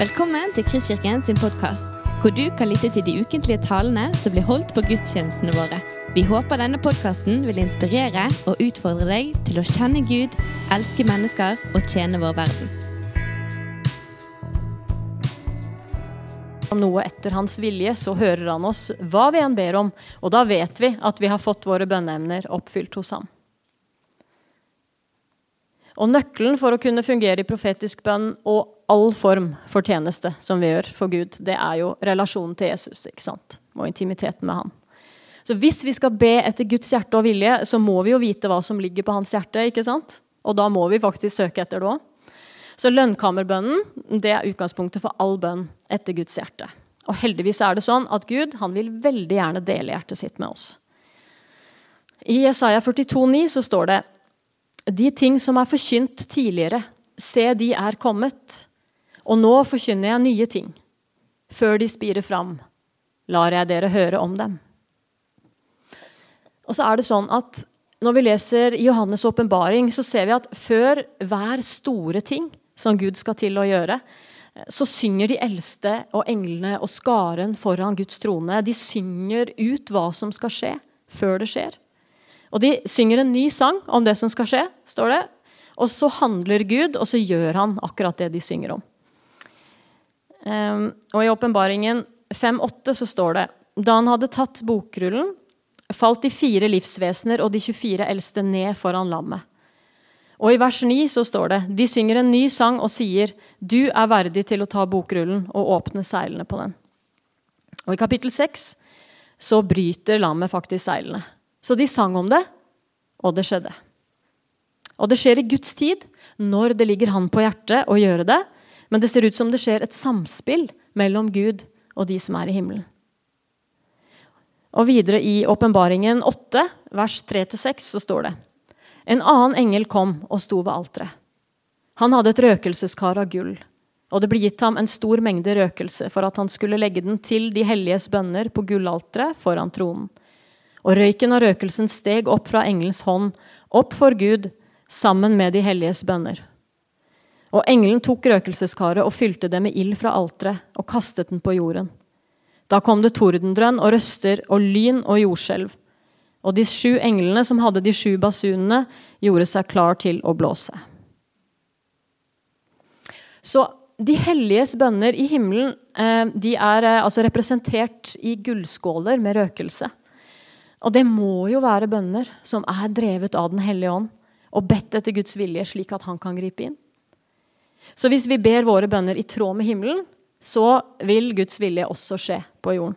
Velkommen til Kristkirken sin podkast, hvor du kan lytte til de ukentlige talene som blir holdt på gudstjenestene våre. Vi håper denne podkasten vil inspirere og utfordre deg til å kjenne Gud, elske mennesker og tjene vår verden. noe etter hans vilje, så hører han oss hva vi enn ber om, og da vet vi at vi har fått våre bønneemner oppfylt hos ham. Og nøkkelen for å kunne fungere i profetisk bønn og all form for tjeneste som vi gjør for Gud, det er jo relasjonen til Jesus ikke sant? og intimiteten med han. Så hvis vi skal be etter Guds hjerte og vilje, så må vi jo vite hva som ligger på hans hjerte. ikke sant? Og da må vi faktisk søke etter det òg. Så lønnkammerbønnen det er utgangspunktet for all bønn etter Guds hjerte. Og heldigvis er det sånn at Gud han vil veldig gjerne dele hjertet sitt med oss. I Jesaja 42,9 så står det De ting som er forkynt tidligere, se de er kommet. Og nå forkynner jeg nye ting. Før de spirer fram, lar jeg dere høre om dem. Og så er det sånn at Når vi leser Johannes' åpenbaring, så ser vi at før hver store ting som Gud skal til å gjøre, så synger de eldste og englene og skaren foran Guds trone. De synger ut hva som skal skje, før det skjer. Og de synger en ny sang om det som skal skje, står det. Og så handler Gud, og så gjør han akkurat det de synger om. Um, og i åpenbaringen 5.8 så står det da han hadde tatt bokrullen, falt de fire livsvesener og de 24 eldste ned foran lammet. Og i vers 9 så står det de synger en ny sang og sier du er verdig til å ta bokrullen og åpne seilene på den. Og i kapittel 6 så bryter lammet faktisk seilene. Så de sang om det, og det skjedde. Og det skjer i Guds tid, når det ligger Han på hjertet å gjøre det. Men det ser ut som det skjer et samspill mellom Gud og de som er i himmelen. Og videre i Åpenbaringen 8, vers 3-6, så står det en annen engel kom og sto ved alteret. Han hadde et røkelseskar av gull, og det ble gitt ham en stor mengde røkelse for at han skulle legge den til de helliges bønner på gullalteret foran tronen. Og røyken av røkelsen steg opp fra engelens hånd, opp for Gud, sammen med de helliges bønner. Og engelen tok røkelseskaret og fylte det med ild fra alteret og kastet den på jorden. Da kom det tordendrønn og røster og lyn og jordskjelv. Og de sju englene som hadde de sju basunene, gjorde seg klar til å blåse. Så de helliges bønner i himmelen eh, de er eh, altså representert i gullskåler med røkelse. Og det må jo være bønner som er drevet av Den hellige ånd og bedt etter Guds vilje, slik at han kan gripe inn. Så hvis vi ber våre bønner i tråd med himmelen, så vil Guds vilje også skje på jorden.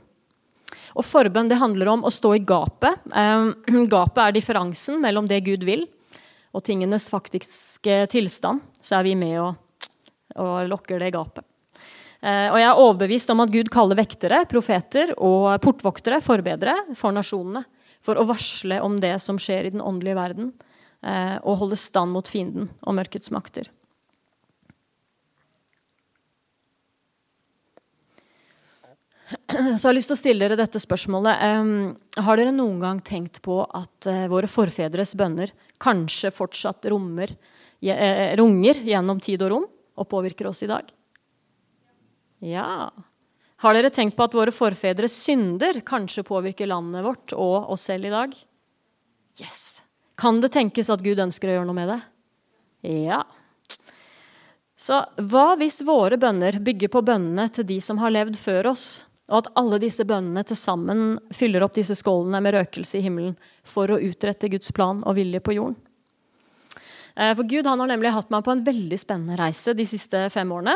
Og Forbønn det handler om å stå i gapet. Eh, gapet er differansen mellom det Gud vil, og tingenes faktiske tilstand. Så er vi med og, og lokker det gapet. Eh, og jeg er overbevist om at Gud kaller vektere, profeter og portvoktere, forbedre, for nasjonene. For å varsle om det som skjer i den åndelige verden, eh, og holde stand mot fienden og mørkets makter. Så jeg har lyst til å stille dere dette spørsmålet. Har dere noen gang tenkt på at uh, våre forfedres bønner kanskje fortsatt rommer, runger gjennom tid og rom og påvirker oss i dag? Ja. Har dere tenkt på at våre forfedres synder kanskje påvirker landet vårt og oss selv i dag? Yes. Kan det tenkes at Gud ønsker å gjøre noe med det? Ja. Så hva hvis våre bønner bygger på bønnene til de som har levd før oss? Og at alle disse bønnene til sammen fyller opp disse skålene med røkelse i himmelen for å utrette Guds plan og vilje på jorden. Eh, for Gud har nemlig hatt meg på en veldig spennende reise de siste fem årene.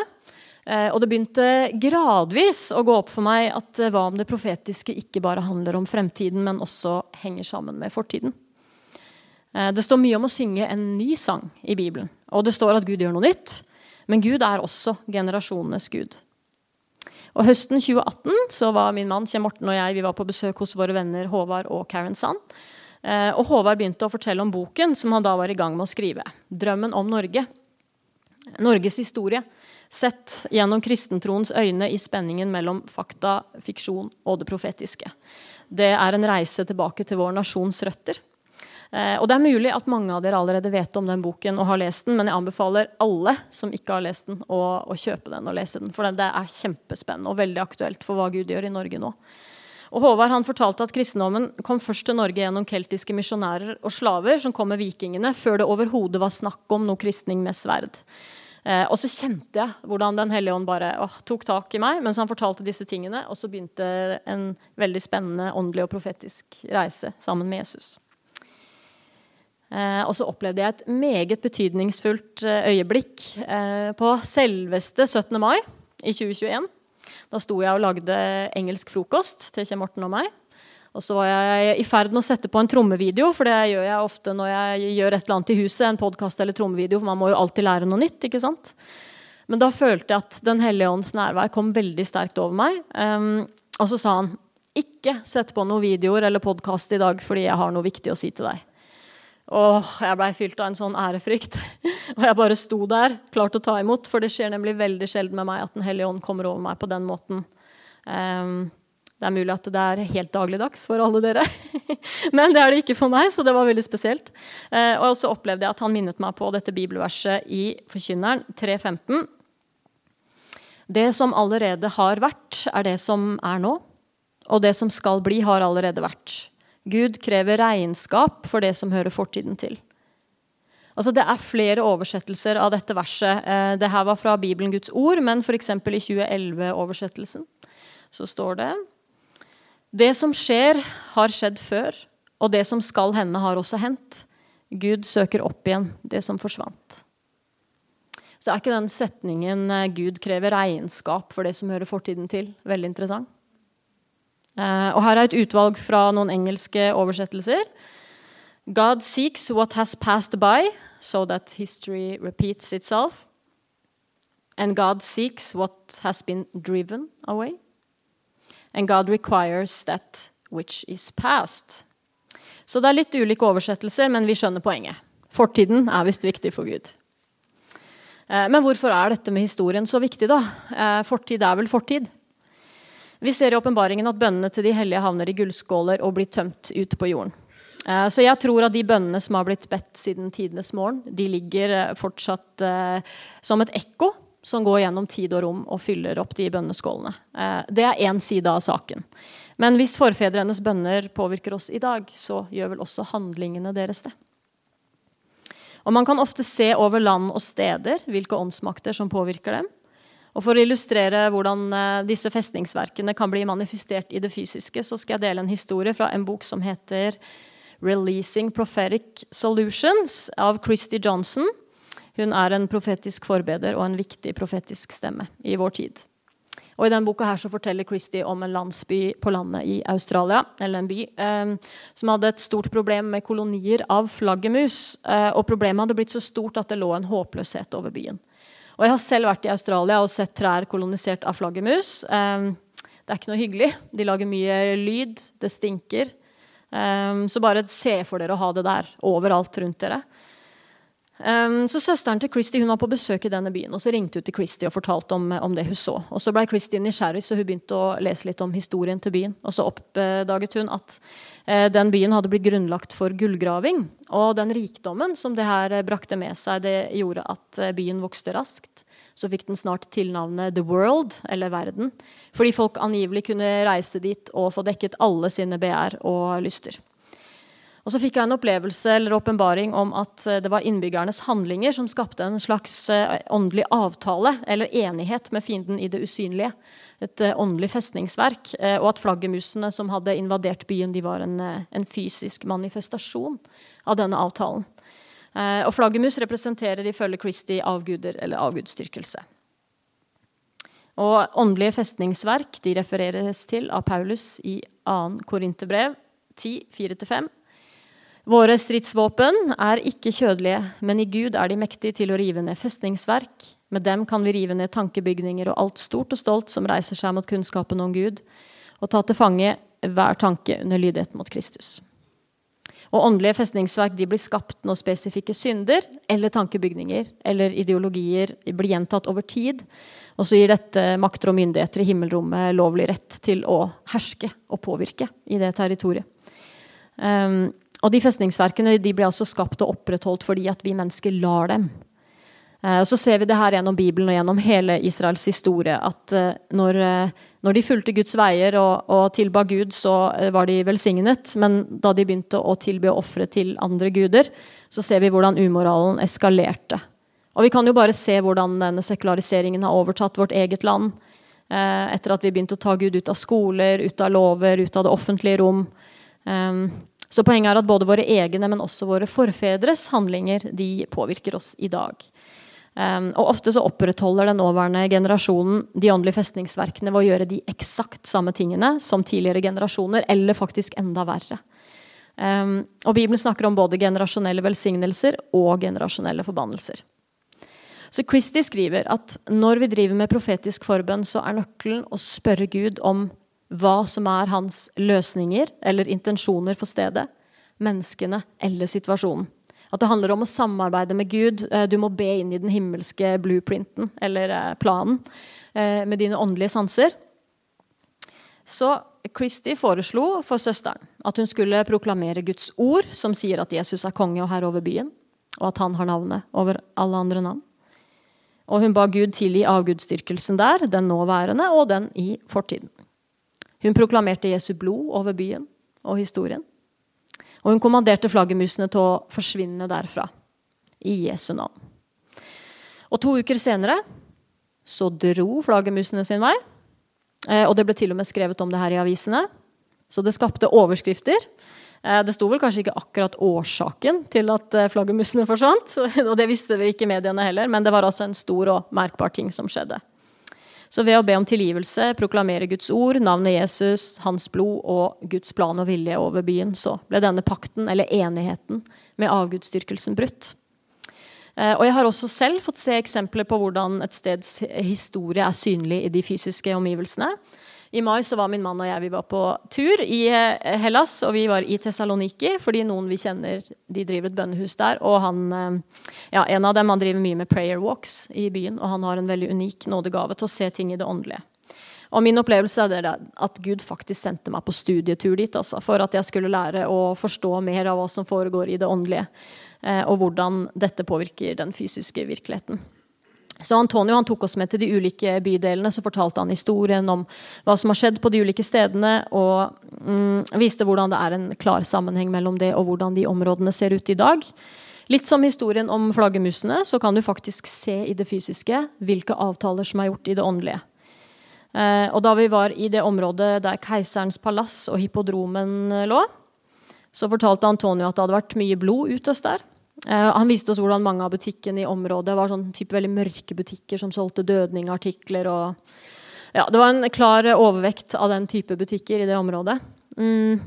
Eh, og det begynte gradvis å gå opp for meg at hva om det profetiske ikke bare handler om fremtiden, men også henger sammen med fortiden. Eh, det står mye om å synge en ny sang i Bibelen. Og det står at Gud gjør noe nytt. Men Gud er også generasjonenes Gud. Og Høsten 2018 så var min mann Kjell Morten og jeg vi var på besøk hos våre venner Håvard og Karen Sand. Eh, og Håvard begynte å fortelle om boken som han da var i gang med å skrive. 'Drømmen om Norge'. Norges historie sett gjennom kristentroens øyne i spenningen mellom fakta, fiksjon og det profetiske. Det er en reise tilbake til vår nasjons røtter. Eh, og det er mulig at mange av dere allerede vet om den boken og har lest den, men jeg anbefaler alle som ikke har lest den, å, å kjøpe den og lese den. For det er kjempespennende og veldig aktuelt for hva Gud gjør i Norge nå. Og Håvard han fortalte at kristendommen kom først til Norge gjennom keltiske misjonærer og slaver som kom med vikingene, før det overhodet var snakk om noe kristning med sverd. Eh, og så kjente jeg hvordan Den hellige ånd bare åh, tok tak i meg mens han fortalte disse tingene. Og så begynte en veldig spennende åndelig og profetisk reise sammen med Jesus. Eh, og så opplevde jeg et meget betydningsfullt eh, øyeblikk eh, på selveste 17. mai i 2021. Da sto jeg og lagde engelsk frokost til Kjell Morten og meg. Og så var jeg i ferd med å sette på en trommevideo, for det gjør jeg ofte når jeg gjør et eller annet i huset. En podkast eller trommevideo, for man må jo alltid lære noe nytt. ikke sant? Men da følte jeg at Den hellige ånds nærvær kom veldig sterkt over meg. Um, og så sa han ikke sett på noen videoer eller podkast i dag fordi jeg har noe viktig å si til deg. Og jeg blei fylt av en sånn ærefrykt. og jeg bare sto der, klar til å ta imot. For det skjer nemlig veldig sjelden med meg at Den hellige ånd kommer over meg på den måten. Um, det er mulig at det er helt dagligdags for alle dere. Men det er det ikke for meg, så det var veldig spesielt. Uh, og så opplevde jeg at han minnet meg på dette bibelverset i Forkynneren 3.15. Det som allerede har vært, er det som er nå. Og det som skal bli, har allerede vært. Gud krever regnskap for det som hører fortiden til. Altså, det er flere oversettelser av dette verset. Dette det her var fra Bibelen Guds ord, men f.eks. i 2011-oversettelsen så står det Det som skjer, har skjedd før, og det som skal hende, har også hendt. Gud søker opp igjen det som forsvant. Så er ikke den setningen eh, 'Gud krever regnskap for det som hører fortiden til', veldig interessant? Uh, og her er et utvalg fra noen engelske oversettelser. God seeks what has passed by, so that history repeats itself. And God seeks what has been driven away. And God requires that which is past. Så det er litt ulike oversettelser, men vi skjønner poenget. Fortiden er visst viktig for Gud. Uh, men hvorfor er dette med historien så viktig, da? Uh, fortid er vel fortid? Vi ser i åpenbaringen at bønnene til de hellige havner i gullskåler og blir tømt ut på jorden. Eh, så jeg tror at de bønnene som har blitt bedt siden tidenes morgen, de ligger eh, fortsatt eh, som et ekko som går gjennom tid og rom og fyller opp de bønneskålene. Det er én side av saken. Men hvis forfedrenes bønner påvirker oss i dag, så gjør vel også handlingene deres det. Og Man kan ofte se over land og steder hvilke åndsmakter som påvirker dem. Og For å illustrere hvordan eh, disse festningsverkene kan bli manifestert i det fysiske, så skal jeg dele en historie fra en bok som heter 'Releasing Prophetic Solutions' av Christy Johnson. Hun er en profetisk forbeder og en viktig profetisk stemme i vår tid. Og I denne boka her så forteller Christie om en landsby på landet i Australia, eller en by, eh, som hadde et stort problem med kolonier av flaggermus. Eh, og problemet hadde blitt så stort at det lå en håpløshet over byen. Og jeg har selv vært i Australia og sett trær kolonisert av flaggermus. Eh, det er ikke noe hyggelig. De lager mye lyd. Det stinker. Um, så bare se for dere å ha det der overalt rundt dere. Um, så Søsteren til Christie hun var på besøk i denne byen og så ringte hun til Christie og fortalte om, om det hun så. Og Så ble Christie nysgjerrig, så hun begynte å lese litt om historien til byen. Og Så oppdaget hun at uh, den byen hadde blitt grunnlagt for gullgraving. Og den rikdommen som det her brakte med seg, det gjorde at uh, byen vokste raskt. Så fikk den snart tilnavnet The World, eller Verden, fordi folk angivelig kunne reise dit og få dekket alle sine begjær og lyster. Og så fikk jeg en opplevelse eller åpenbaring om at eh, det var innbyggernes handlinger som skapte en slags eh, åndelig avtale eller enighet med fienden i det usynlige. Et eh, åndelig festningsverk. Og at flaggermusene som hadde invadert byen, de var en, en fysisk manifestasjon av denne avtalen. Og flaggermus representerer ifølge Christie avguder eller avgudsdyrkelse. Og åndelige festningsverk de refereres til av Paulus i 2. Korinterbrev 10, 4-5. Våre stridsvåpen er ikke kjødelige, men i Gud er de mektige til å rive ned festningsverk. Med dem kan vi rive ned tankebygninger og alt stort og stolt som reiser seg mot kunnskapen om Gud, og ta til fange hver tanke under lydighet mot Kristus. Og Åndelige festningsverk de blir skapt når spesifikke synder eller tankebygninger eller ideologier blir gjentatt over tid. Og så gir dette makter og myndigheter i himmelrommet lovlig rett til å herske og påvirke i det territoriet. Um, og de festningsverkene de ble altså skapt og opprettholdt fordi at vi mennesker lar dem. Eh, så ser vi det her gjennom Bibelen og gjennom hele Israels historie at eh, når, eh, når de fulgte Guds veier og, og, tilba Gud, så var de velsignet. Men da de begynte å tilby ofre til andre guder, så ser vi hvordan umoralen eskalerte. Og vi kan jo bare se hvordan denne sekulariseringen har overtatt vårt eget land. Etter at vi begynte å ta Gud ut av skoler, ut av lover, ut av det offentlige rom. Så poenget er at både våre egne, men også våre forfedres handlinger de påvirker oss i dag. Um, og ofte så opprettholder den nåværende generasjonen de åndelige festningsverkene ved å gjøre de eksakt samme tingene som tidligere generasjoner, eller faktisk enda verre. Um, og Bibelen snakker om både generasjonelle velsignelser og generasjonelle forbannelser. Så Christie skriver at når vi driver med profetisk forbønn, så er nøkkelen å spørre Gud om hva som er hans løsninger eller intensjoner for stedet, menneskene eller situasjonen. At det handler om å samarbeide med Gud. Eh, du må be inn i den himmelske blueprinten, eller eh, planen, eh, med dine åndelige sanser. Så Christie foreslo for søsteren at hun skulle proklamere Guds ord, som sier at Jesus er konge og herre over byen, og at han har navnet over alle andre navn. Og hun ba Gud tilgi avgudsdyrkelsen der, den nåværende og den i fortiden. Hun proklamerte Jesu blod over byen og historien. Og hun kommanderte flaggermusene til å forsvinne derfra. I Jesu navn. Og to uker senere så dro flaggermusene sin vei. Eh, og det ble til og med skrevet om det her i avisene. Så det skapte overskrifter. Eh, det sto vel kanskje ikke akkurat årsaken til at eh, flaggermusene forsvant. Og det visste vi ikke mediene heller, men det var altså en stor og merkbar ting som skjedde. Så ved å be om tilgivelse, proklamere Guds ord, navnet Jesus, hans blod og Guds plan og vilje over byen, så ble denne pakten, eller enigheten, med avgudsdyrkelsen brutt. Eh, og jeg har også selv fått se eksempler på hvordan et steds historie er synlig i de fysiske omgivelsene. I mai så var min mann og jeg vi var på tur i eh, Hellas, og vi var i Tessaloniki fordi noen vi kjenner de driver et bønnehus der. Og han, eh, ja, en av dem han driver mye med prayer walks i byen, og han har en veldig unik nådegave til å se ting i det åndelige. Og min opplevelse er at Gud faktisk sendte meg på studietur dit, altså, for at jeg skulle lære å forstå mer av hva som foregår i det åndelige, eh, og hvordan dette påvirker den fysiske virkeligheten. Så Antonio han tok oss med til de ulike bydelene, så fortalte han historien om hva som har skjedd på de ulike stedene, og mm, viste hvordan det er en klar sammenheng mellom det og hvordan de områdene ser ut i dag. Litt som historien om flaggermusene, så kan du faktisk se i det fysiske hvilke avtaler som er gjort i det åndelige. Eh, og da vi var i det området der keiserens palass og hippodromen lå, så fortalte Antonio at det hadde vært mye blod utøst der. Uh, han viste oss hvordan mange av butikkene i området var sånn type veldig mørke butikker som solgte dødningartikler. Og, ja, det var en klar overvekt av den type butikker i det området. Mm.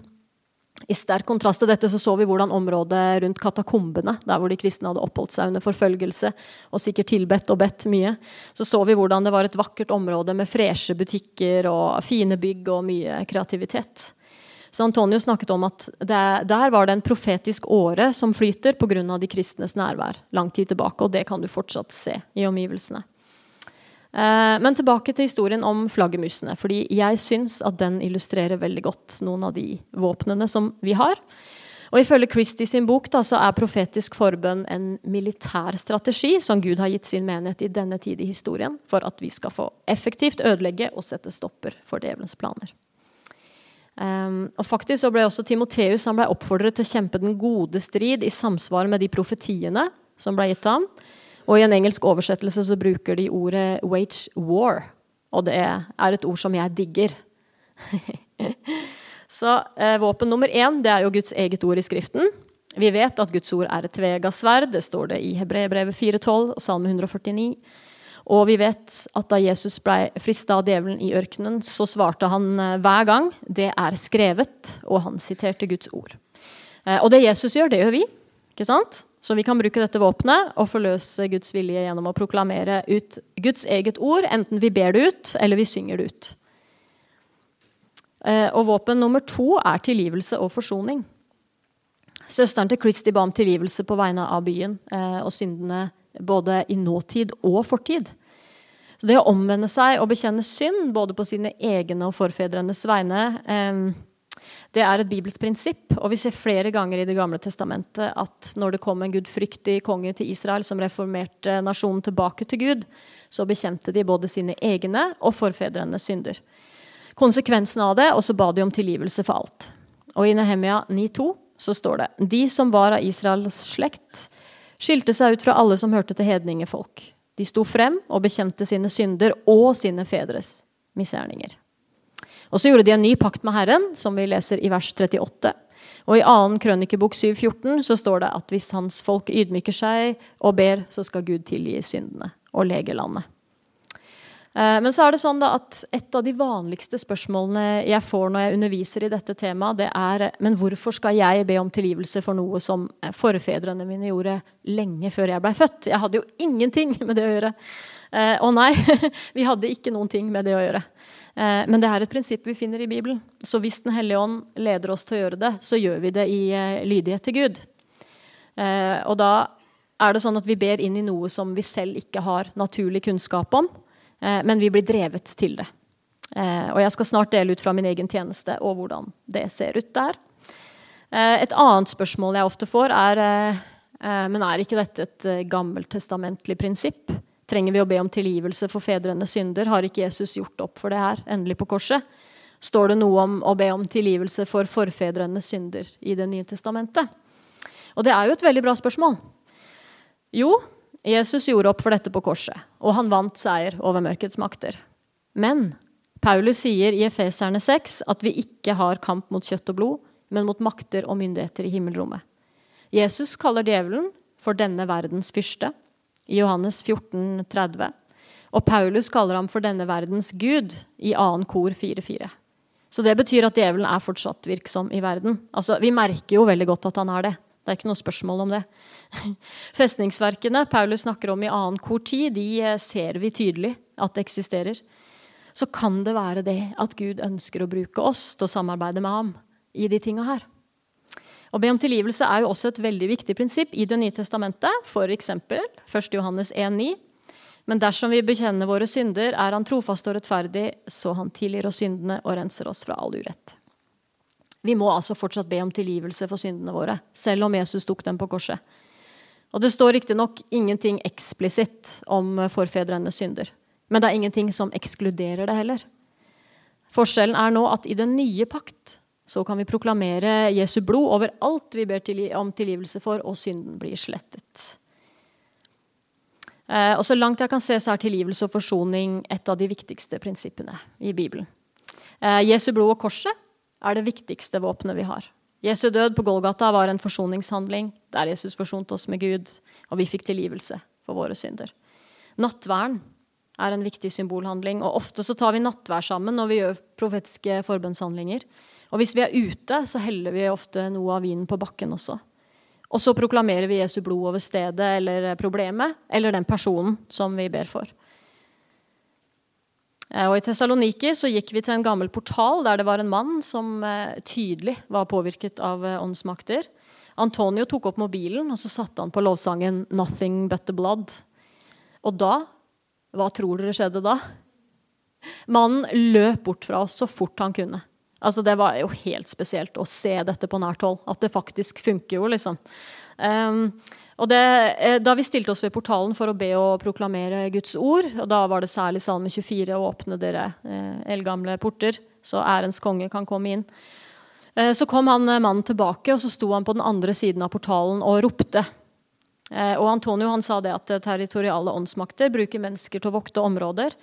I sterk kontrast til dette så, så vi hvordan området rundt katakombene, der hvor de kristne hadde oppholdt seg under forfølgelse og sikkert tilbedt og bedt mye, så så vi hvordan det var et vakkert område med freshe butikker og fine bygg og mye kreativitet. Så Antonio snakket om at det, der var det en profetisk åre som flyter pga. de kristnes nærvær lang tid tilbake, og det kan du fortsatt se i omgivelsene. Eh, men tilbake til historien om flaggermusene, fordi jeg syns at den illustrerer veldig godt noen av de våpnene som vi har. Og Ifølge Christie sin bok da, så er profetisk forbønn en militær strategi som Gud har gitt sin menighet i denne tid i historien, for at vi skal få effektivt ødelegge og sette stopper for djevelens planer. Um, og faktisk så ble også Timoteus ble oppfordret til å kjempe den gode strid i samsvar med de profetiene som ble gitt ham. Og i en engelsk oversettelse så bruker de ordet 'wage war'. Og det er et ord som jeg digger. så eh, våpen nummer én det er jo Guds eget ord i Skriften. Vi vet at Guds ord er et tvega sverd. Det står det i Hebreerbrevet 4,12 og Salme 149. Og vi vet at da Jesus ble frista av djevelen i ørkenen, så svarte han eh, hver gang 'det er skrevet', og han siterte Guds ord. Eh, og det Jesus gjør, det gjør vi. ikke sant? Så vi kan bruke dette våpenet og forløse Guds vilje gjennom å proklamere ut Guds eget ord, enten vi ber det ut, eller vi synger det ut. Eh, og våpen nummer to er tilgivelse og forsoning. Søsteren til Christy ba om tilgivelse på vegne av byen og syndene både i nåtid og fortid. Så det å omvende seg og bekjenne synd, både på sine egne og forfedrenes vegne, Det er et bibelsk prinsipp, og vi ser flere ganger i Det gamle testamentet at når det kom en gudfryktig konge til Israel som reformerte nasjonen tilbake til Gud, så bekjente de både sine egne og forfedrenes synder. Konsekvensen av det, og så ba de om tilgivelse for alt. Og i Nehemia 9,2 så står det De som var av Israels slekt, skilte seg ut fra alle som hørte til hedningefolk. De sto frem og bekjente sine synder og sine fedres misgjerninger. Og så gjorde de en ny pakt med Herren, som vi leser i vers 38. Og i 2. krønikebok 7,14 så står det at hvis hans folk ydmyker seg og ber, så skal Gud tilgi syndene og lege landet. Eh, men så er det sånn at et av de vanligste spørsmålene jeg får når jeg underviser i dette temaet, det er men hvorfor skal jeg be om tilgivelse for noe som forfedrene mine gjorde lenge før jeg blei født? Jeg hadde jo ingenting med det å gjøre. Å nei, vi hadde ikke noen ting med det å gjøre. Eh, men det er et prinsipp vi finner i Bibelen. Så hvis Den hellige ånd leder oss til å gjøre det, så gjør vi det i eh, lydighet til Gud. Eh, og da er det sånn at vi ber inn i noe som vi selv ikke har naturlig kunnskap om, men vi blir drevet til det. Og jeg skal snart dele ut fra min egen tjeneste og hvordan det ser ut der. Et annet spørsmål jeg ofte får, er men er ikke dette et gammeltestamentlig prinsipp? Trenger vi å be om tilgivelse for fedrenes synder? Har ikke Jesus gjort opp for det her, endelig på korset? Står det noe om å be om tilgivelse for forfedrenes synder i Det nye testamentet? Og det er jo et veldig bra spørsmål. Jo, Jesus gjorde opp for dette på korset, og han vant seier over mørkets makter. Men Paulus sier i Efeserne 6 at vi ikke har kamp mot kjøtt og blod, men mot makter og myndigheter i himmelrommet. Jesus kaller djevelen for denne verdens fyrste, i Johannes 14, 30. Og Paulus kaller ham for denne verdens gud i 2. kor 4.4. Så det betyr at djevelen er fortsatt virksom i verden. Altså, Vi merker jo veldig godt at han er det. Det er ikke noe spørsmål om det. Festningsverkene Paulus snakker om i annen kor tid, de eh, ser vi tydelig at det eksisterer. Så kan det være det at Gud ønsker å bruke oss til å samarbeide med ham i de tinga her. Å be om tilgivelse er jo også et veldig viktig prinsipp i Det nye testamentet, f.eks. 1. Johannes 1,9. Men dersom vi bekjenner våre synder, er han trofast og rettferdig, så han tilgir oss syndene og renser oss fra all urett. Vi må altså fortsatt be om tilgivelse for syndene våre, selv om Jesus tok dem på korset. Og Det står riktignok ingenting eksplisitt om forfedrenes synder. Men det er ingenting som ekskluderer det heller. Forskjellen er nå at i den nye pakt så kan vi proklamere Jesu blod over alt vi ber om tilgivelse for, og synden blir slettet. Eh, og Så langt jeg kan se, så er tilgivelse og forsoning et av de viktigste prinsippene i Bibelen. Eh, Jesu blod og korset er det viktigste våpenet vi har. Jesu død på Golgata var en forsoningshandling der Jesus forsonte oss med Gud, og vi fikk tilgivelse for våre synder. Nattværen er en viktig symbolhandling, og ofte så tar vi nattvær sammen når vi gjør profetiske forbønnshandlinger. Og hvis vi er ute, så heller vi ofte noe av vinen på bakken også. Og så proklamerer vi Jesu blod over stedet eller problemet eller den personen som vi ber for. Eh, og I Tessaloniki så gikk vi til en gammel portal der det var en mann som eh, tydelig var påvirket av eh, åndsmakter. Antonio tok opp mobilen og så satte han på lovsangen 'Nothing But The Blood'. Og da Hva tror dere skjedde da? Mannen løp bort fra oss så fort han kunne. Altså, det var jo helt spesielt å se dette på nært hold. At det faktisk funker jo, liksom. Um, og det, eh, da vi stilte oss ved portalen for å be og proklamere Guds ord, og da var det særlig Salme 24 å åpne dere eh, eldgamle porter, så ærens konge kan komme inn. Eh, så kom han mannen tilbake, og så sto han på den andre siden av portalen og ropte. Og Antonio han sa det at territoriale åndsmakter bruker mennesker til å vokte områder.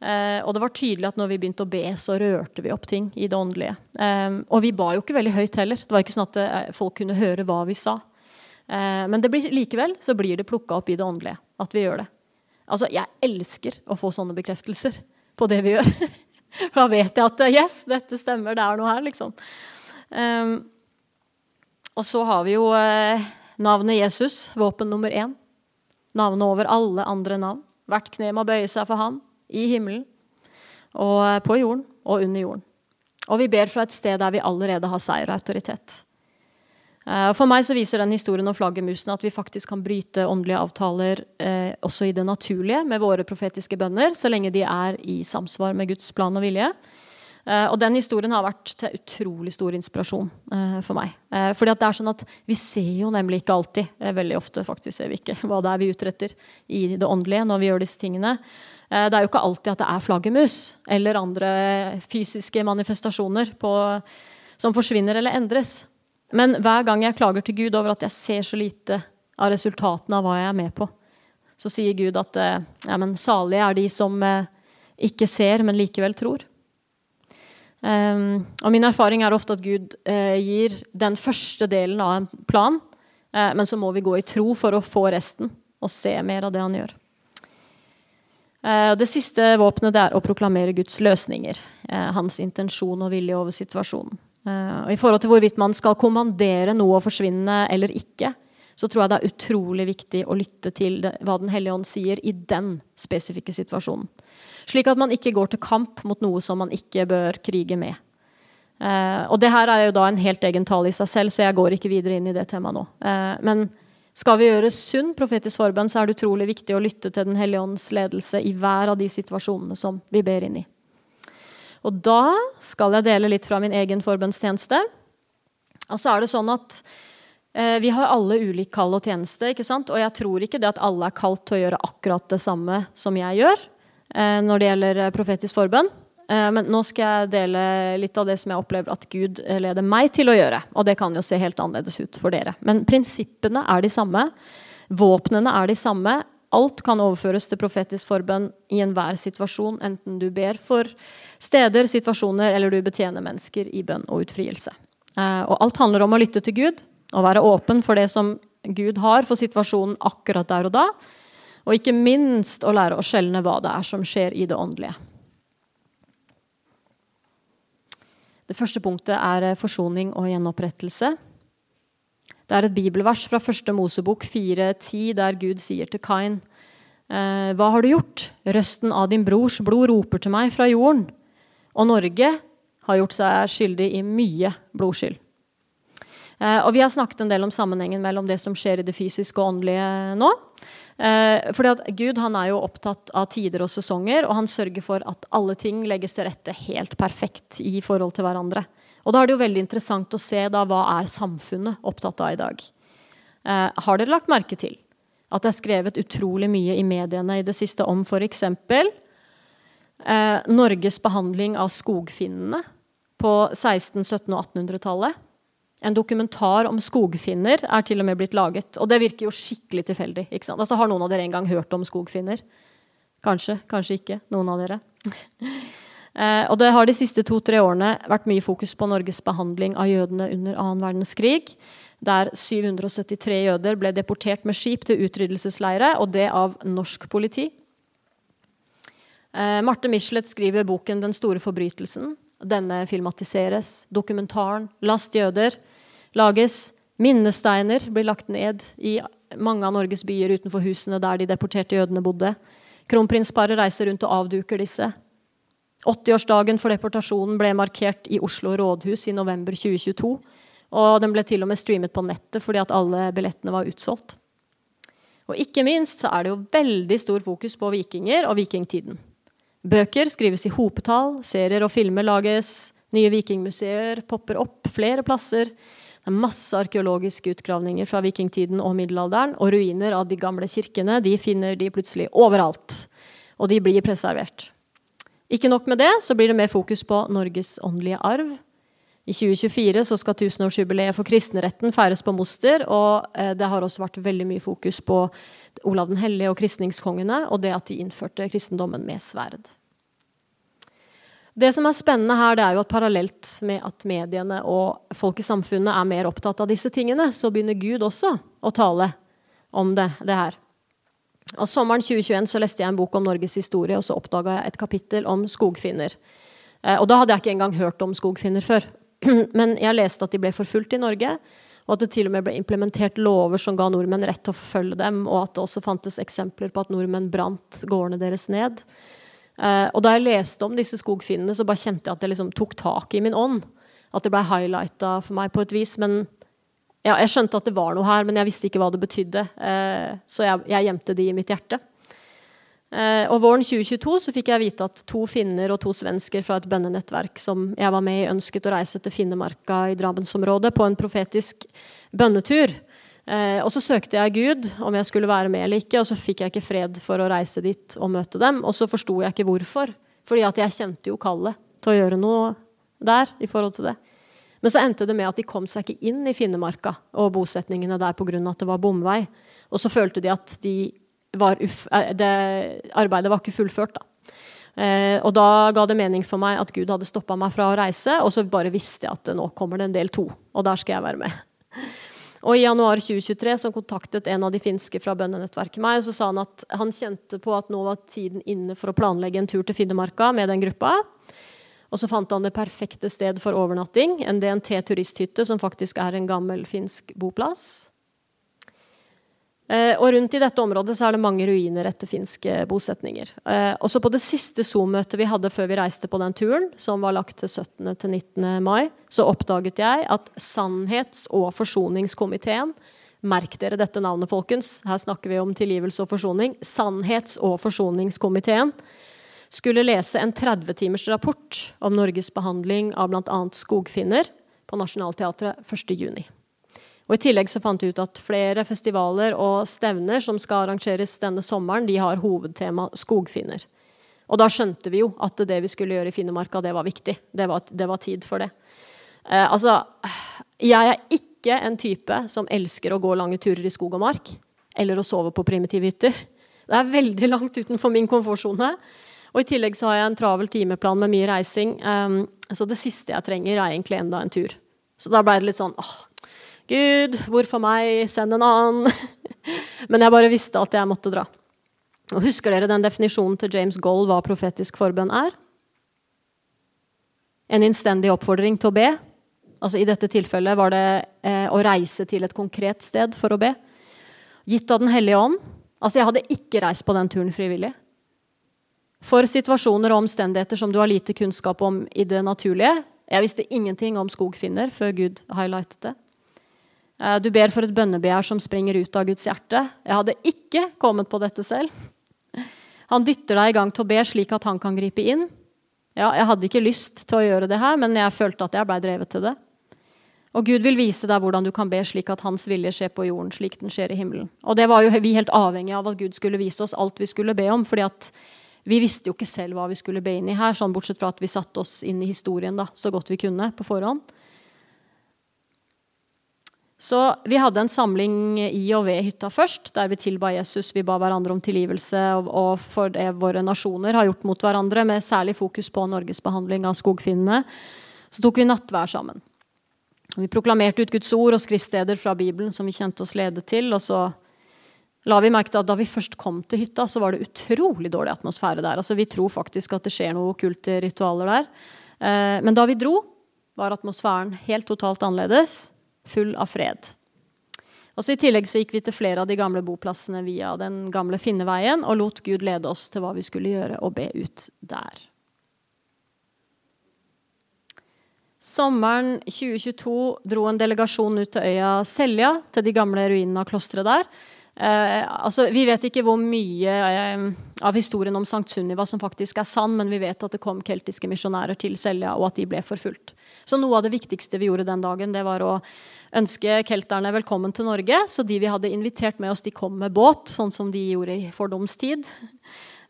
Og det var tydelig at når vi begynte å be, så rørte vi opp ting i det åndelige. Eh, og vi ba jo ikke veldig høyt heller. Det var ikke sånn at folk kunne høre hva vi sa. Eh, men blir, likevel så blir det plukka opp i det åndelige at vi gjør det. Altså, jeg elsker å få sånne bekreftelser på det vi gjør. For da vet jeg at yes, dette stemmer, det er noe her, liksom. Um, og så har vi jo eh, navnet Jesus, våpen nummer én. Navnet over alle andre navn. Hvert kne må bøye seg for ham i himmelen, og eh, på jorden og under jorden. Og vi ber fra et sted der vi allerede har seier og autoritet. Eh, for meg så viser den historien om flaggermusene at vi faktisk kan bryte åndelige avtaler eh, også i det naturlige med våre profetiske bønner, så lenge de er i samsvar med Guds plan og vilje. Eh, og den historien har vært til utrolig stor inspirasjon eh, for meg. Uh, fordi at det er sånn at Vi ser jo nemlig ikke alltid, veldig ofte faktisk ser vi ikke, hva det er vi utretter i det åndelige når vi gjør disse tingene. det er jo ikke alltid at det er flaggermus eller andre fysiske manifestasjoner på, som forsvinner eller endres. Men hver gang jeg klager til Gud over at jeg ser så lite av resultatene av hva jeg er med på, så sier Gud at ja, men salige er de som ikke ser, men likevel tror. Um, og min erfaring er ofte at Gud uh, gir den første delen av en plan, men så må vi gå i tro for å få resten og se mer av det han gjør. Det siste våpenet er å proklamere Guds løsninger, hans intensjon og vilje over situasjonen. Og I forhold til hvorvidt man skal kommandere noe å forsvinne eller ikke, så tror jeg det er utrolig viktig å lytte til hva Den hellige ånd sier i den spesifikke situasjonen. Slik at man ikke går til kamp mot noe som man ikke bør krige med. Eh, og det her er jo da en helt egen tale i seg selv, så jeg går ikke videre inn i det temaet nå. Eh, men skal vi gjøre sunn profetisk forbønn, så er det utrolig viktig å lytte til Den hellige ånds ledelse i hver av de situasjonene som vi ber inn i. Og da skal jeg dele litt fra min egen forbønnstjeneste. Og så er det sånn at eh, vi har alle ulik kall og tjeneste, ikke sant? og jeg tror ikke det at alle er kalt til å gjøre akkurat det samme som jeg gjør. Eh, når det gjelder eh, profetisk forbønn. Eh, men nå skal jeg dele litt av det som jeg opplever at Gud leder meg til å gjøre. Og det kan jo se helt annerledes ut for dere. Men prinsippene er de samme. Våpnene er de samme. Alt kan overføres til profetisk forbønn i enhver situasjon, enten du ber for steder, situasjoner, eller du betjener mennesker i bønn og utfrielse. Og alt handler om å lytte til Gud og være åpen for det som Gud har for situasjonen akkurat der og da, og ikke minst å lære å skjelne hva det er som skjer i det åndelige. Det første punktet er eh, forsoning og gjenopprettelse. Det er et bibelvers fra første Mosebok 4.10, der Gud sier til Kain eh, Hva har du gjort? Røsten av din brors blod roper til meg fra jorden. Og Norge har gjort seg skyldig i mye blodskyld. Eh, og vi har snakket en del om sammenhengen mellom det som skjer i det fysiske og åndelige nå. Eh, fordi at Gud han er jo opptatt av tider og sesonger, og han sørger for at alle ting legges til rette helt perfekt i forhold til hverandre. Og da er det jo veldig interessant å se da hva er samfunnet opptatt av i dag. Eh, har dere lagt merke til at det er skrevet utrolig mye i mediene i det siste om f.eks. Eh, Norges behandling av skogfinnene på 16-, 17- og 1800-tallet? En dokumentar om skogfinner er til og med blitt laget. Og det virker jo skikkelig tilfeldig. ikke sant? Altså, Har noen av dere en gang hørt om skogfinner? Kanskje, kanskje ikke. Noen av dere. eh, og det har de siste to-tre årene vært mye fokus på Norges behandling av jødene under annen verdenskrig. Der 773 jøder ble deportert med skip til utryddelsesleire, og det av norsk politi. Eh, Marte Michelet skriver boken 'Den store forbrytelsen'. Denne filmatiseres. Dokumentaren 'Last jøder' lages. Minnesteiner blir lagt ned i mange av Norges byer utenfor husene der de deporterte jødene bodde. Kronprinsparet reiser rundt og avduker disse. 80-årsdagen for deportasjonen ble markert i Oslo rådhus i november 2022. Og den ble til og med streamet på nettet fordi at alle billettene var utsolgt. Og ikke minst så er det jo veldig stor fokus på vikinger og vikingtiden. Bøker skrives i hopetall, serier og filmer lages, nye vikingmuseer popper opp flere plasser. Det er masse arkeologiske utgravninger fra vikingtiden og middelalderen, og ruiner av de gamle kirkene de finner de plutselig overalt. Og de blir preservert. Ikke nok med det, så blir det mer fokus på Norges åndelige arv. I 2024 så skal tusenårsjubileet for kristenretten feires på Moster. Og eh, det har også vært veldig mye fokus på Olav den hellige og kristningskongene, og det at de innførte kristendommen med sverd. Det som er spennende her, det er jo at parallelt med at mediene og folk i samfunnet er mer opptatt av disse tingene, så begynner Gud også å tale om det, det her. Og Sommeren 2021 så leste jeg en bok om Norges historie, og så oppdaga jeg et kapittel om skogfinner. Eh, og da hadde jeg ikke engang hørt om skogfinner før. Men jeg leste at de ble forfulgt i Norge, og at det til og med ble implementert lover som ga nordmenn rett til å forfølge dem, og at det også fantes eksempler på at nordmenn brant gårdene deres ned. Uh, og da jeg leste om disse skogfinnene, så bare kjente jeg at det liksom tok tak i min ånd. At det ble highlighta for meg på et vis. Men ja, jeg skjønte at det var noe her, men jeg visste ikke hva det betydde. Uh, så jeg, jeg, gjemte de i mitt hjerte. Eh, og våren 2022 så fikk jeg vite at to finner og to svensker fra et bønnenettverk som jeg var med i, ønsket å reise til Finnemarka i Drabensområdet på en profetisk bønnetur. Eh, og så søkte jeg Gud om jeg skulle være med eller ikke, og så fikk jeg ikke fred for å reise dit og møte dem. Og så forsto jeg ikke hvorfor, fordi at jeg kjente jo kallet til å gjøre noe der i forhold til det. Men så endte det med at de kom seg ikke inn i Finnemarka og bosetningene der pga. at det var bomvei. Og så følte de at de uff, eh, det, arbeidet var ikke fullført. da. Eh, og da ga det mening for meg at Gud hadde stoppa meg fra å reise, og så bare visste jeg at nå kommer det en del to, og der skal jeg være med. Og I januar 2023 så kontaktet en av de finske fra bønnenettverket meg. og så sa Han at han kjente på at nå var tiden inne for å planlegge en tur til Finnemarka med den gruppa. Og så fant han det perfekte sted for overnatting, en DNT turisthytte, som faktisk er en gammel finsk boplass. Eh, og rundt i dette området så er det mange ruiner etter finske bosetninger. Eh, også på det siste Zoom-møtet vi hadde før vi reiste på den turen, som var lagt til 17. til 19. mai, så oppdaget jeg at Sannhets- og forsoningskomiteen Merk dere dette navnet, folkens. Her snakker vi om tilgivelse og forsoning. Sannhets- og forsoningskomiteen skulle lese en 30 timers rapport om Norges behandling av bl.a. skogfinner på Nationaltheatret 1.6. Og I tillegg så fant vi ut at flere festivaler og stevner som skal arrangeres denne sommeren, de har hovedtema skogfinner. Og da skjønte vi jo at det vi skulle gjøre i Finnemarka, det var viktig. Det var, det var tid for det. Eh, altså, jeg er ikke en type som elsker å gå lange turer i skog og mark. Eller å sove på primitive hytter. Det er veldig langt utenfor min komfortsone. Og I tillegg så har jeg en travel timeplan med mye reising. Um, så det siste jeg trenger, er egentlig enda en tur. Så da ble det litt sånn åh, Gud, hvorfor meg? Send en annen. Men jeg bare visste at jeg måtte dra. Og Husker dere den definisjonen til James Gold hva profetisk forbønn er? En innstendig oppfordring til å be. Altså I dette tilfellet var det eh, å reise til et konkret sted for å be. Gitt av Den hellige ånd. Altså Jeg hadde ikke reist på den turen frivillig. For situasjoner og omstendigheter som du har lite kunnskap om i det naturlige. Jeg visste ingenting om skogfinner før Gud highlightet det. Eh, du ber for et bønnebegjær som springer ut av Guds hjerte. Jeg hadde ikke kommet på dette selv. Han dytter deg i gang til å be slik at han kan gripe inn. Ja, jeg hadde ikke lyst til å gjøre det her, men jeg følte at jeg blei drevet til det. Og Gud vil vise deg hvordan du kan be slik at hans vilje skjer på jorden, slik den skjer i himmelen. Og det var jo vi helt avhengig av at Gud skulle vise oss alt vi skulle be om. fordi at vi visste jo ikke selv hva vi skulle be inn i her, sånn bortsett fra at vi satte oss inn i historien da, så godt vi kunne på forhånd. Så vi hadde en samling i og ved hytta først, der vi tilba Jesus. Vi ba hverandre om tilgivelse og for det våre nasjoner har gjort mot hverandre, med særlig fokus på Norges behandling av skogfinnene. Så tok vi nattvær sammen. Vi proklamerte ut Guds ord og skriftsteder fra Bibelen som vi kjente oss ledet til. og så la vi merke til at Da vi først kom til hytta, så var det utrolig dårlig atmosfære der. Altså, vi tror faktisk at det skjer noe okkulte ritualer der. Eh, men da vi dro, var atmosfæren helt totalt annerledes, full av fred. Også I tillegg så gikk vi til flere av de gamle boplassene via den gamle Finneveien og lot Gud lede oss til hva vi skulle gjøre og be ut der. Sommeren 2022 dro en delegasjon ut til øya Selja, til de gamle ruinene av klosteret der. Eh, altså, vi vet ikke hvor mye eh, av historien om Sankt Sunniva som faktisk er sann, men vi vet at det kom keltiske misjonærer til Selja, og at de ble forfulgt. Så noe av det viktigste vi gjorde den dagen, det var å ønske kelterne velkommen til Norge. Så de vi hadde invitert med oss, de kom med båt, sånn som de gjorde i fordomstid.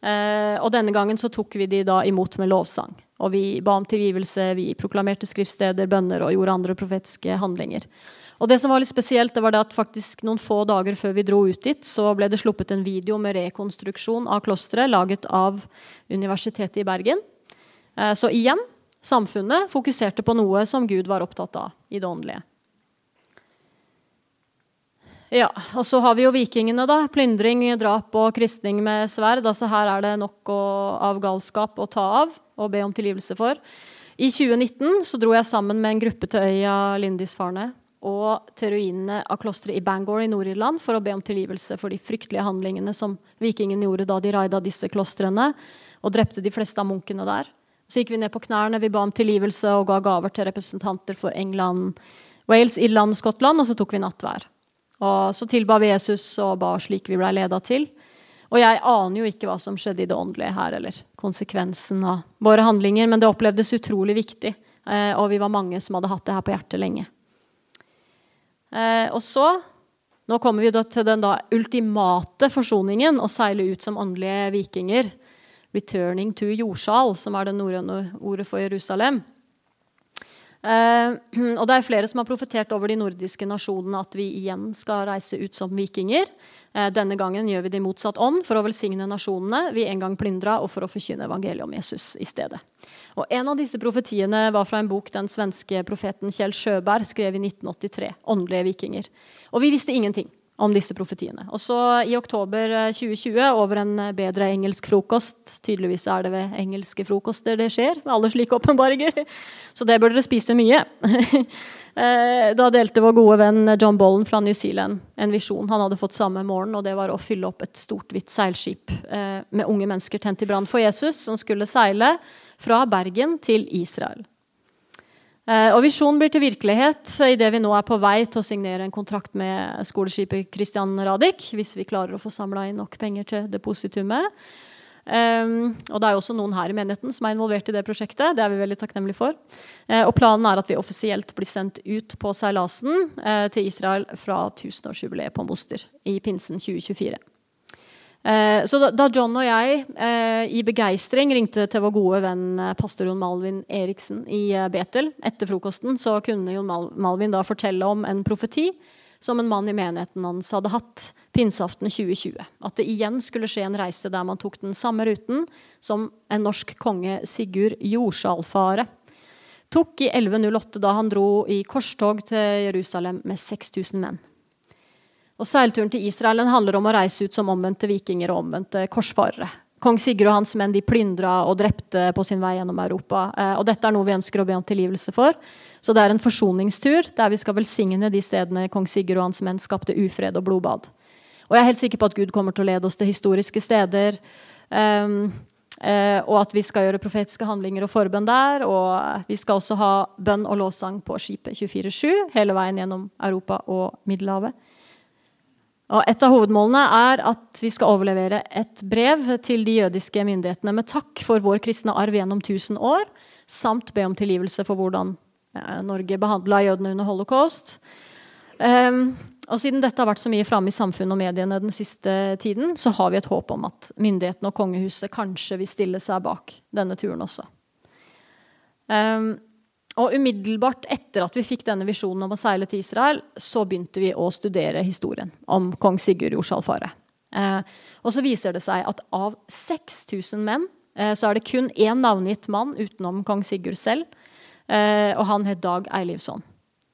Eh, og denne gangen så tok vi de da imot med lovsang. Og vi ba om tilgivelse, vi proklamerte skriftsteder, bønner og gjorde andre profetiske handlinger. Og det som var litt spesielt, det var det at faktisk noen få dager før vi dro ut dit, så ble det sluppet en video med rekonstruksjon av klosteret laget av Universitetet i Bergen. Eh, så igjen, samfunnet fokuserte på noe som Gud var opptatt av i det åndelige. Ja, og så har vi jo vikingene, da. Plyndring, drap og kristning med sverd. Altså her er det nok å, av galskap å ta av og be om tilgivelse for. I 2019 så dro jeg sammen med en gruppe til øya Lindisfarne og til ruinene av klosteret i Bangor i Nord-Irland for å be om tilgivelse for de fryktelige handlingene som vikingene gjorde da de raida disse klostrene og drepte de fleste av munkene der. Så gikk vi ned på knærne, vi ba om tilgivelse og ga gaver til representanter for England, Wales, Irland og Skottland, og så tok vi nattvær. Og så tilba vi Jesus og ba slik vi blei leda til. Og jeg aner jo ikke hva som skjedde i det åndelige her, eller konsekvensen av våre handlinger, men det opplevdes utrolig viktig, eh, og vi var mange som hadde hatt det her på hjertet lenge. Eh, og så Nå kommer vi til den da ultimate forsoningen, å seile ut som åndelige vikinger. 'Returning to Jordsal', som er det norrøne ordet for Jerusalem. Eh, og det er flere som har profetert over de nordiske nasjonene at vi igjen skal reise ut som vikinger. Eh, denne gangen gjør vi det i motsatt ånd, for å velsigne nasjonene vi en gang plyndra, og for å forkynne evangeliet om Jesus i stedet. Og En av disse profetiene var fra en bok den svenske profeten Kjell Sjøberg skrev i 1983, 'Åndelige vikinger'. Og vi visste ingenting om disse profetiene. Og så i oktober 2020, eh, over en eh, bedre engelsk frokost Tydeligvis er det ved engelske frokoster det skjer, med alle slike åpenbaringer. Så det bør dere spise mye. Eh, da delte vår gode venn John Bollen fra New Zealand en visjon han hadde fått samme morgen, og det var å fylle opp et stort, hvitt seilskip med unge mennesker tent i brann for Jesus, som skulle seile fra Bergen til Israel. Eh, og visjonen blir til virkelighet idet vi nå er på vei til å signere en kontrakt med skoleskipet Christian Radich, hvis vi klarer å få samla inn nok penger til depositumet. Um, og det er jo også noen her i menigheten som er involvert i det prosjektet. Det er vi veldig takknemlige for. Uh, og planen er at vi offisielt blir sendt ut på seilasen uh, til Israel fra tusenårsjubileet på Moster i pinsen 2024. Eh, så da, John og jeg eh, i begeistring ringte til vår gode venn eh, pastor Jon Malvin Eriksen i Betel etter frokosten, så kunne Jon Malvin da fortelle om en profeti som en mann i menigheten hans hadde hatt pinseaften 2020. At det igjen skulle skje en reise der man tok den samme ruten som en norsk konge, Sigurd Jordsalfare, tok i 1108 da han dro i korstog til Jerusalem med 6000 menn. Og Seilturen til Israel handler om å reise ut som omvendte vikinger og omvendte korsfarere. Kong Sigurd og hans menn de plyndra og drepte på sin vei gjennom Europa. Eh, og dette er noe vi ønsker å be om tilgivelse for. Så det er en forsoningstur der vi skal velsigne de stedene kong Sigurd og hans menn skapte ufred og blodbad. Og jeg er helt sikker på at Gud kommer til å lede oss til historiske steder. Um, uh, og at vi skal gjøre profetiske handlinger og forbønn der. Og vi skal også ha bønn og låssang på skipet 24-7 hele veien gjennom Europa og Middelhavet. Og et av hovedmålene er at vi skal overlevere et brev til de jødiske myndighetene med takk for vår kristne arv gjennom 1000 år, samt be om tilgivelse for hvordan eh, Norge behandla jødene under holocaust. Um, og siden dette har vært så mye framme i samfunnet og mediene den siste tiden, så har vi et håp om at myndighetene og kongehuset kanskje vil stille seg bak denne turen også. Um, og umiddelbart etter at vi fikk denne visjonen om å seile til Israel, så begynte vi å studere historien om kong Sigurd Jorsalfare. Eh, og så viser det seg at av 6000 menn eh, så er det kun én navngitt mann utenom kong Sigurd selv, eh, og han het Dag Eilivsson.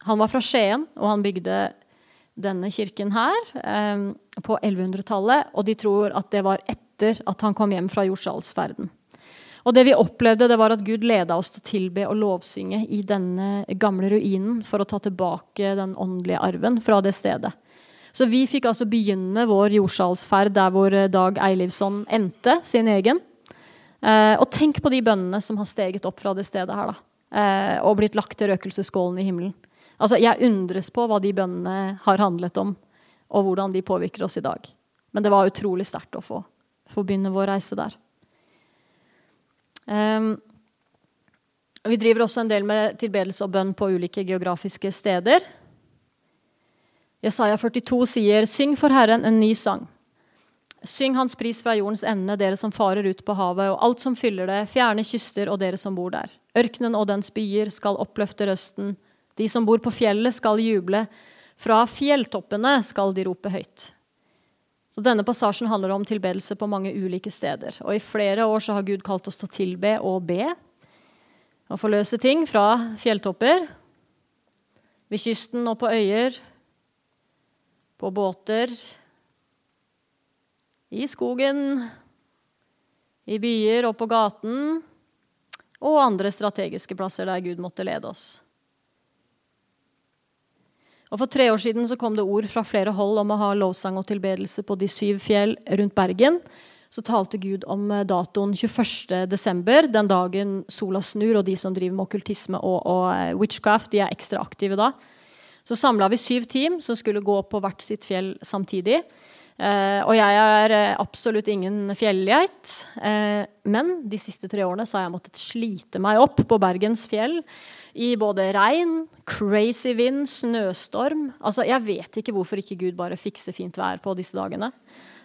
Han var fra Skien, og han bygde denne kirken her eh, på 1100-tallet, og de tror at det var etter at han kom hjem fra jordsalsferden. Og det vi opplevde, det var at Gud leda oss til å tilbe og lovsynge i denne gamle ruinen for å ta tilbake den åndelige arven fra det stedet. Så vi fikk altså begynne vår jordsalsferd der hvor Dag Eilivsson endte sin egen. Eh, og tenk på de bønnene som har steget opp fra det stedet her, da. Eh, og blitt lagt til røkelsesskålen i himmelen. Altså, Jeg undres på hva de bønnene har handlet om, og hvordan de påvirker oss i dag. Men det var utrolig sterkt å få, få begynne vår reise der. Um, vi driver også en del med tilbedelse og bønn på ulike geografiske steder. Jesaja 42 sier, 'Syng for Herren en ny sang'. Syng Hans pris fra jordens ende, dere som farer ut på havet, og alt som fyller det, fjerne kyster og dere som bor der. Ørkenen og dens byer skal oppløfte røsten. De som bor på fjellet, skal juble. Fra fjelltoppene skal de rope høyt. Så Denne passasjen handler om tilbedelse på mange ulike steder. Og I flere år så har Gud kalt oss til å tilbe og be. Og forløse ting fra fjelltopper, ved kysten og på øyer, på båter, i skogen, i byer og på gaten, og andre strategiske plasser der Gud måtte lede oss. Og For tre år siden så kom det ord fra flere hold om å ha lovsang og tilbedelse på de syv fjell rundt Bergen. Så talte Gud om eh, datoen 21.12., den dagen sola snur, og de som driver med okkultisme og, og eh, witchcraft, de er ekstra aktive da. Så samla vi syv team som skulle gå på hvert sitt fjell samtidig. Eh, og jeg er eh, absolutt ingen fjellgeit. Eh, men de siste tre årene så har jeg måttet slite meg opp på Bergens fjell i både regn, crazy vind, snøstorm. Altså, Jeg vet ikke hvorfor ikke Gud bare fikser fint vær på disse dagene.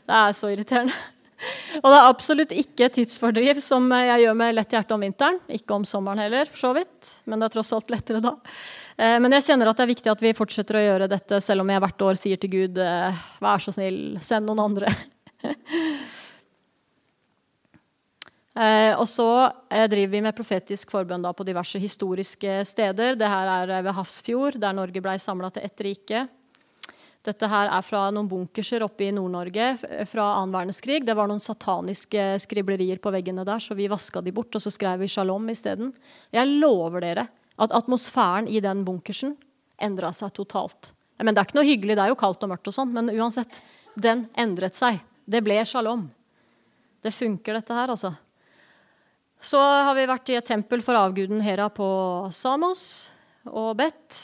Det er så irriterende. Og det er absolutt ikke tidsfordriv som jeg gjør med lett hjerte om vinteren. Ikke om sommeren heller, for så vidt, men det er tross alt lettere da. Eh, men jeg kjenner at det er viktig at vi fortsetter å gjøre dette, selv om jeg hvert år sier til Gud eh, vær så snill, send noen andre. Eh, og så driver vi med profetisk forbønn på diverse historiske steder. Det her er ved Hafrsfjord, der Norge ble samla til ett rike. Dette her er fra noen bunkerser oppe i Nord-Norge fra annen verdenskrig. Det var noen sataniske skriblerier på veggene der, så vi vaska de bort, og så skrev vi 'shalom' isteden. Jeg lover dere at atmosfæren i den bunkersen endra seg totalt. Men Det er ikke noe hyggelig, det er jo kaldt og mørkt, og sånn, men uansett, den endret seg. Det ble shalom. Det funker, dette her, altså. Så har vi vært i et tempel for avguden Hera på Samos og bedt.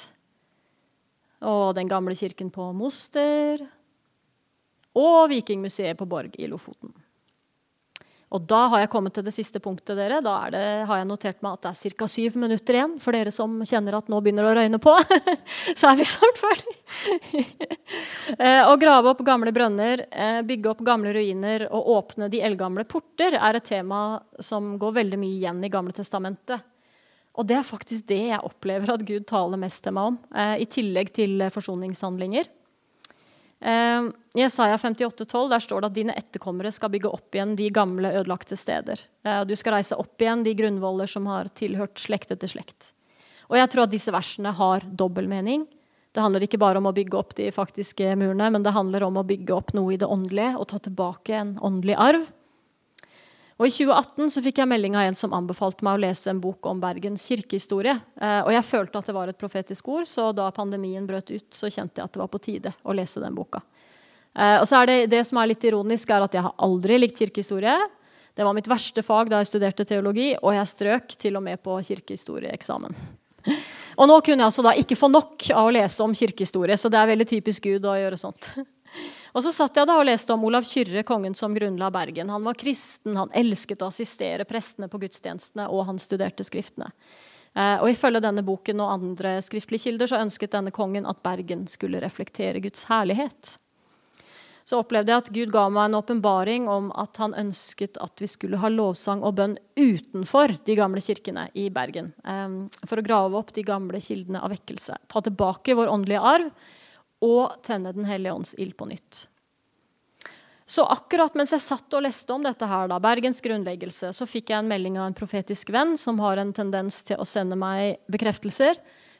Og den gamle kirken på Moster. Og Vikingmuseet på Borg i Lofoten. Og da har jeg kommet til det siste punktet, dere. Da det, har jeg notert meg at det er ca. syv minutter igjen. For dere som kjenner at nå begynner det å røyne på, så er vi snart ferdig. Eh, å grave opp gamle brønner, eh, bygge opp gamle ruiner og åpne de eldgamle porter er et tema som går veldig mye igjen i Gamle testamentet. Og det er faktisk det jeg opplever at Gud taler mest til meg om, eh, i tillegg til forsoningshandlinger. I Jesaja 58,12 der står det at dine etterkommere skal bygge opp igjen de gamle, ødelagte steder. Eh, du skal reise opp igjen de grunnvoller som har tilhørt slekt etter slekt. Og jeg tror at disse versene har dobbel mening. Det handler ikke bare om å bygge opp de faktiske murene, men det handler om å bygge opp noe i det åndelige og ta tilbake en åndelig arv. Og I 2018 så fikk jeg melding av en som anbefalte meg å lese en bok om Bergens kirkehistorie. Eh, og jeg følte at det var et profetisk ord, så da pandemien brøt ut, så kjente jeg at det var på tide å lese den boka. Eh, og så er det, det som er litt ironisk, er at jeg har aldri likt kirkehistorie. Det var mitt verste fag da jeg studerte teologi, og jeg strøk til og med på kirkehistorieeksamen. Og nå kunne jeg altså da ikke få nok av å lese om kirkehistorie, så det er veldig typisk Gud å gjøre sånt. Og så satt jeg da og leste om Olav Kyrre, kongen som grunnla Bergen. Han var kristen, han elsket å assistere prestene på gudstjenestene, og han studerte skriftene. Eh, og Ifølge denne boken og andre skriftlige kilder så ønsket denne kongen at Bergen skulle reflektere Guds herlighet. Så opplevde jeg at Gud ga meg en åpenbaring om at han ønsket at vi skulle ha lovsang og bønn utenfor de gamle kirkene i Bergen. Eh, for å grave opp de gamle kildene av vekkelse. Ta tilbake vår åndelige arv og tenne Den hellige ånds ild på nytt. Så akkurat mens jeg satt og leste om dette her, da, Bergens grunnleggelse, så fikk jeg en melding av en profetisk venn som har en tendens til å sende meg bekreftelser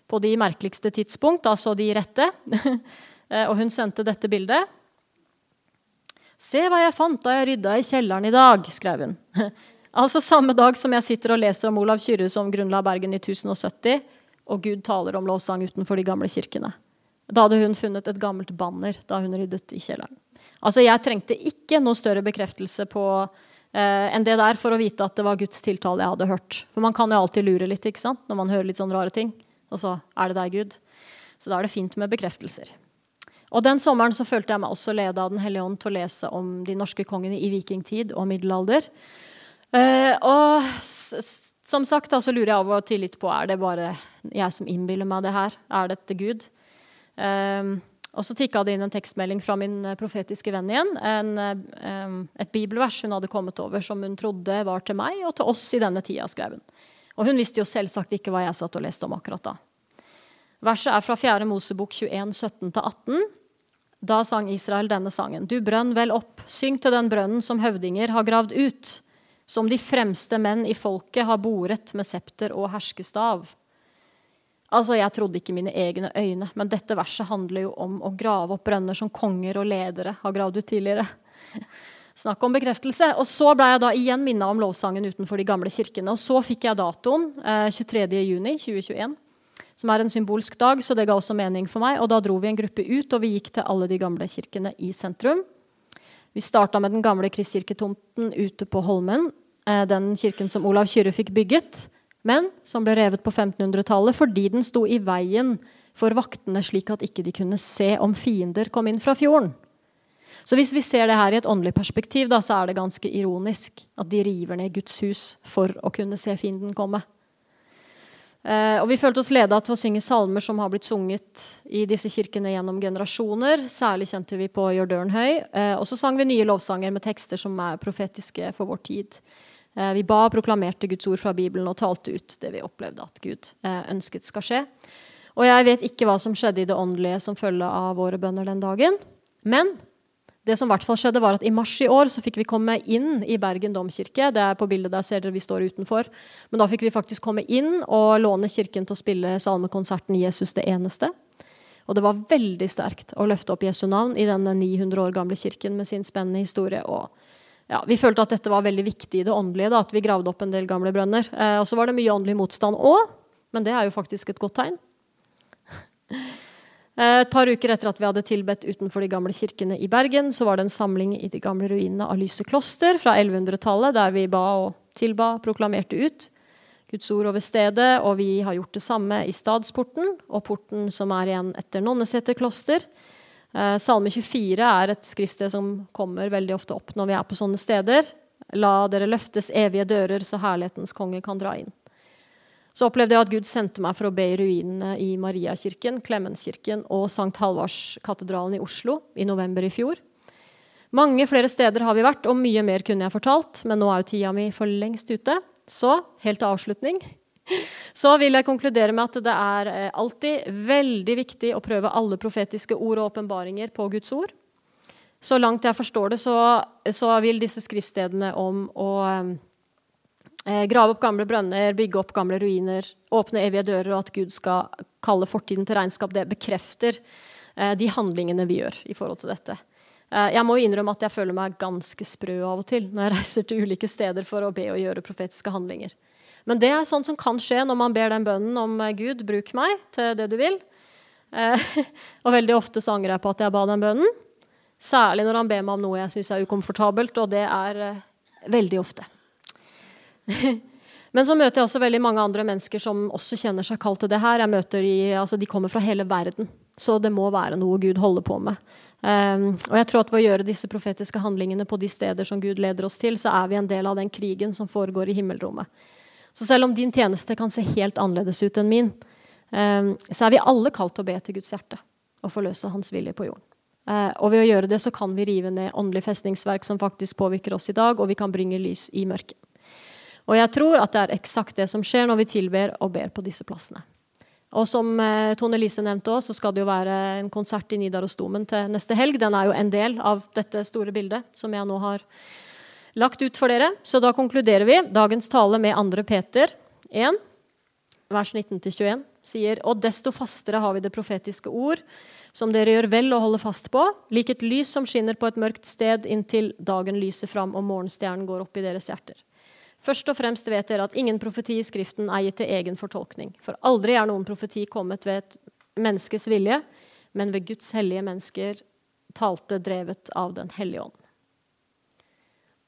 på de merkeligste tidspunkt, altså de rette. Eh, og hun sendte dette bildet. Se hva jeg fant da jeg rydda i kjelleren i dag, skrev hun. altså samme dag som jeg sitter og leser om Olav Kyrre som grunnla Bergen i 1070, og Gud taler om lovsang utenfor de gamle kirkene. Da hadde hun funnet et gammelt banner da hun ryddet i kjelleren. Altså, Jeg trengte ikke noe større bekreftelse på, eh, enn det der for å vite at det var Guds tiltale jeg hadde hørt. For man kan jo alltid lure litt ikke sant? når man hører litt sånne rare ting. Og så er det deg, Gud. Så da er det fint med bekreftelser. Og Den sommeren så følte jeg meg også ledet av Den hellige ånd til å lese om de norske kongene i vikingtid og middelalder. Eh, og som sagt da, så lurer jeg av og til litt på er det bare jeg som innbiller meg det her. Er dette Gud? Um, og så tikka det inn en tekstmelding fra min eh, profetiske venn igjen. En, um, et bibelvers hun hadde kommet over som hun trodde var til meg og til oss i denne tida, skrev hun. Og hun visste jo selvsagt ikke hva jeg satt og leste om akkurat da. Verset er fra 4. Mosebok 21, 17-18. Da sang Israel denne sangen. Du brønn vel opp, syng til den brønnen som høvdinger har gravd ut, som de fremste menn i folket har boret med septer og herskestav. Altså, Jeg trodde ikke mine egne øyne, men dette verset handler jo om å grave opp brønner som konger og ledere har gravd ut tidligere. Snakk om bekreftelse. Og så ble jeg da igjen minna om lovsangen utenfor de gamle kirkene. Og så fikk jeg datoen, eh, 23.6.2021, som er en symbolsk dag, så det ga også mening for meg. Og da dro vi en gruppe ut, og vi gikk til alle de gamle kirkene i sentrum. Vi starta med den gamle kristkirketomten ute på Holmen, eh, den kirken som Olav Kyrre fikk bygget men som ble revet på 1500-tallet fordi den sto i veien for vaktene, slik at ikke de kunne se om fiender kom inn fra fjorden. Så hvis vi ser det her i et åndelig perspektiv, da, så er det ganske ironisk at de river ned Guds hus for å kunne se fienden komme. Eh, og vi følte oss leda til å synge salmer som har blitt sunget i disse kirkene gjennom generasjoner. Særlig kjente vi på Jordørenhøy. Eh, og så sang vi nye lovsanger med tekster som er profetiske for vår tid. Eh, vi ba, proklamerte Guds ord fra Bibelen og talte ut det vi opplevde at Gud eh, ønsket skal skje. Og jeg vet ikke hva som skjedde i det åndelige som følge av våre bønner den dagen. Men det som i hvert fall skjedde var at I mars i år så fikk vi komme inn i Bergen domkirke. Det er på bildet der ser dere vi står utenfor. Men da fikk vi faktisk komme inn og låne kirken til å spille salmekonserten 'Jesus det eneste'. Og det var veldig sterkt å løfte opp Jesu navn i denne 900 år gamle kirken med sin spennende historie. og ja, Vi følte at dette var veldig viktig i det åndelige, da, at vi gravde opp en del gamle brønner. Eh, og så var det mye åndelig motstand òg, men det er jo faktisk et godt tegn. Eh, et par uker etter at vi hadde tilbedt utenfor de gamle kirkene i Bergen, så var det en samling i de gamle ruinene av Lyse kloster fra 1100-tallet, der vi ba og tilba, proklamerte ut Guds ord over stedet. Og vi har gjort det samme i Stadsporten og porten som er igjen etter Nonneseter kloster. Eh, Salme 24 er et skriftsted som kommer veldig ofte opp når vi er på sånne steder. La dere løftes evige dører, så herlighetens konge kan dra inn. Så opplevde jeg at Gud sendte meg for å be i ruinene i Mariakirken, Klemenskirken og Sankt Halvardskatedralen i Oslo i november i fjor. Mange flere steder har vi vært, og mye mer kunne jeg fortalt, men nå er jo tida mi for lengst ute. Så helt til avslutning så vil jeg konkludere med at det er eh, alltid veldig viktig å prøve alle profetiske ord og åpenbaringer på Guds ord. Så langt jeg forstår det, så, så vil disse skriftstedene om å eh, Eh, grave opp gamle brønner, bygge opp gamle ruiner, åpne evige dører, og at Gud skal kalle fortiden til regnskap. Det bekrefter eh, de handlingene vi gjør i forhold til dette. Eh, jeg må innrømme at jeg føler meg ganske sprø av og til når jeg reiser til ulike steder for å be og gjøre profetiske handlinger. Men det er sånt som kan skje når man ber den bønnen om eh, Gud, bruk meg til det du vil. Eh, og veldig ofte så angrer jeg på at jeg ba den bønnen. Særlig når han ber meg om noe jeg syns er ukomfortabelt, og det er eh, veldig ofte. Men så møter jeg også veldig mange andre mennesker som også kjenner seg kalt til det her. Jeg møter de, altså de kommer fra hele verden, så det må være noe Gud holder på med. Um, og jeg tror at Ved å gjøre disse profetiske handlingene på de steder som Gud leder oss til, så er vi en del av den krigen som foregår i himmelrommet. Så selv om din tjeneste kan se helt annerledes ut enn min, um, så er vi alle kalt til å be til Guds hjerte og forløse Hans vilje på jorden. Uh, og ved å gjøre det så kan vi rive ned åndelig festningsverk som faktisk påvirker oss i dag, og vi kan bringe lys i mørket. Og jeg tror at det er eksakt det som skjer når vi tilber og ber på disse plassene. Og som eh, Tone Lise nevnte også, så skal det jo være en konsert i Nidarosdomen til neste helg. Den er jo en del av dette store bildet som jeg nå har lagt ut for dere. Så da konkluderer vi. Dagens tale med 2. Peter 1, vers 19-21, sier Og desto fastere har vi det profetiske ord, som dere gjør vel å holde fast på, lik et lys som skinner på et mørkt sted inntil dagen lyser fram og morgenstjernen går opp i deres hjerter. Først og fremst vet dere at ingen profeti i Skriften er gitt til egen fortolkning. For aldri er noen profeti kommet ved et menneskes vilje, men ved Guds hellige mennesker talte drevet av Den hellige ånd.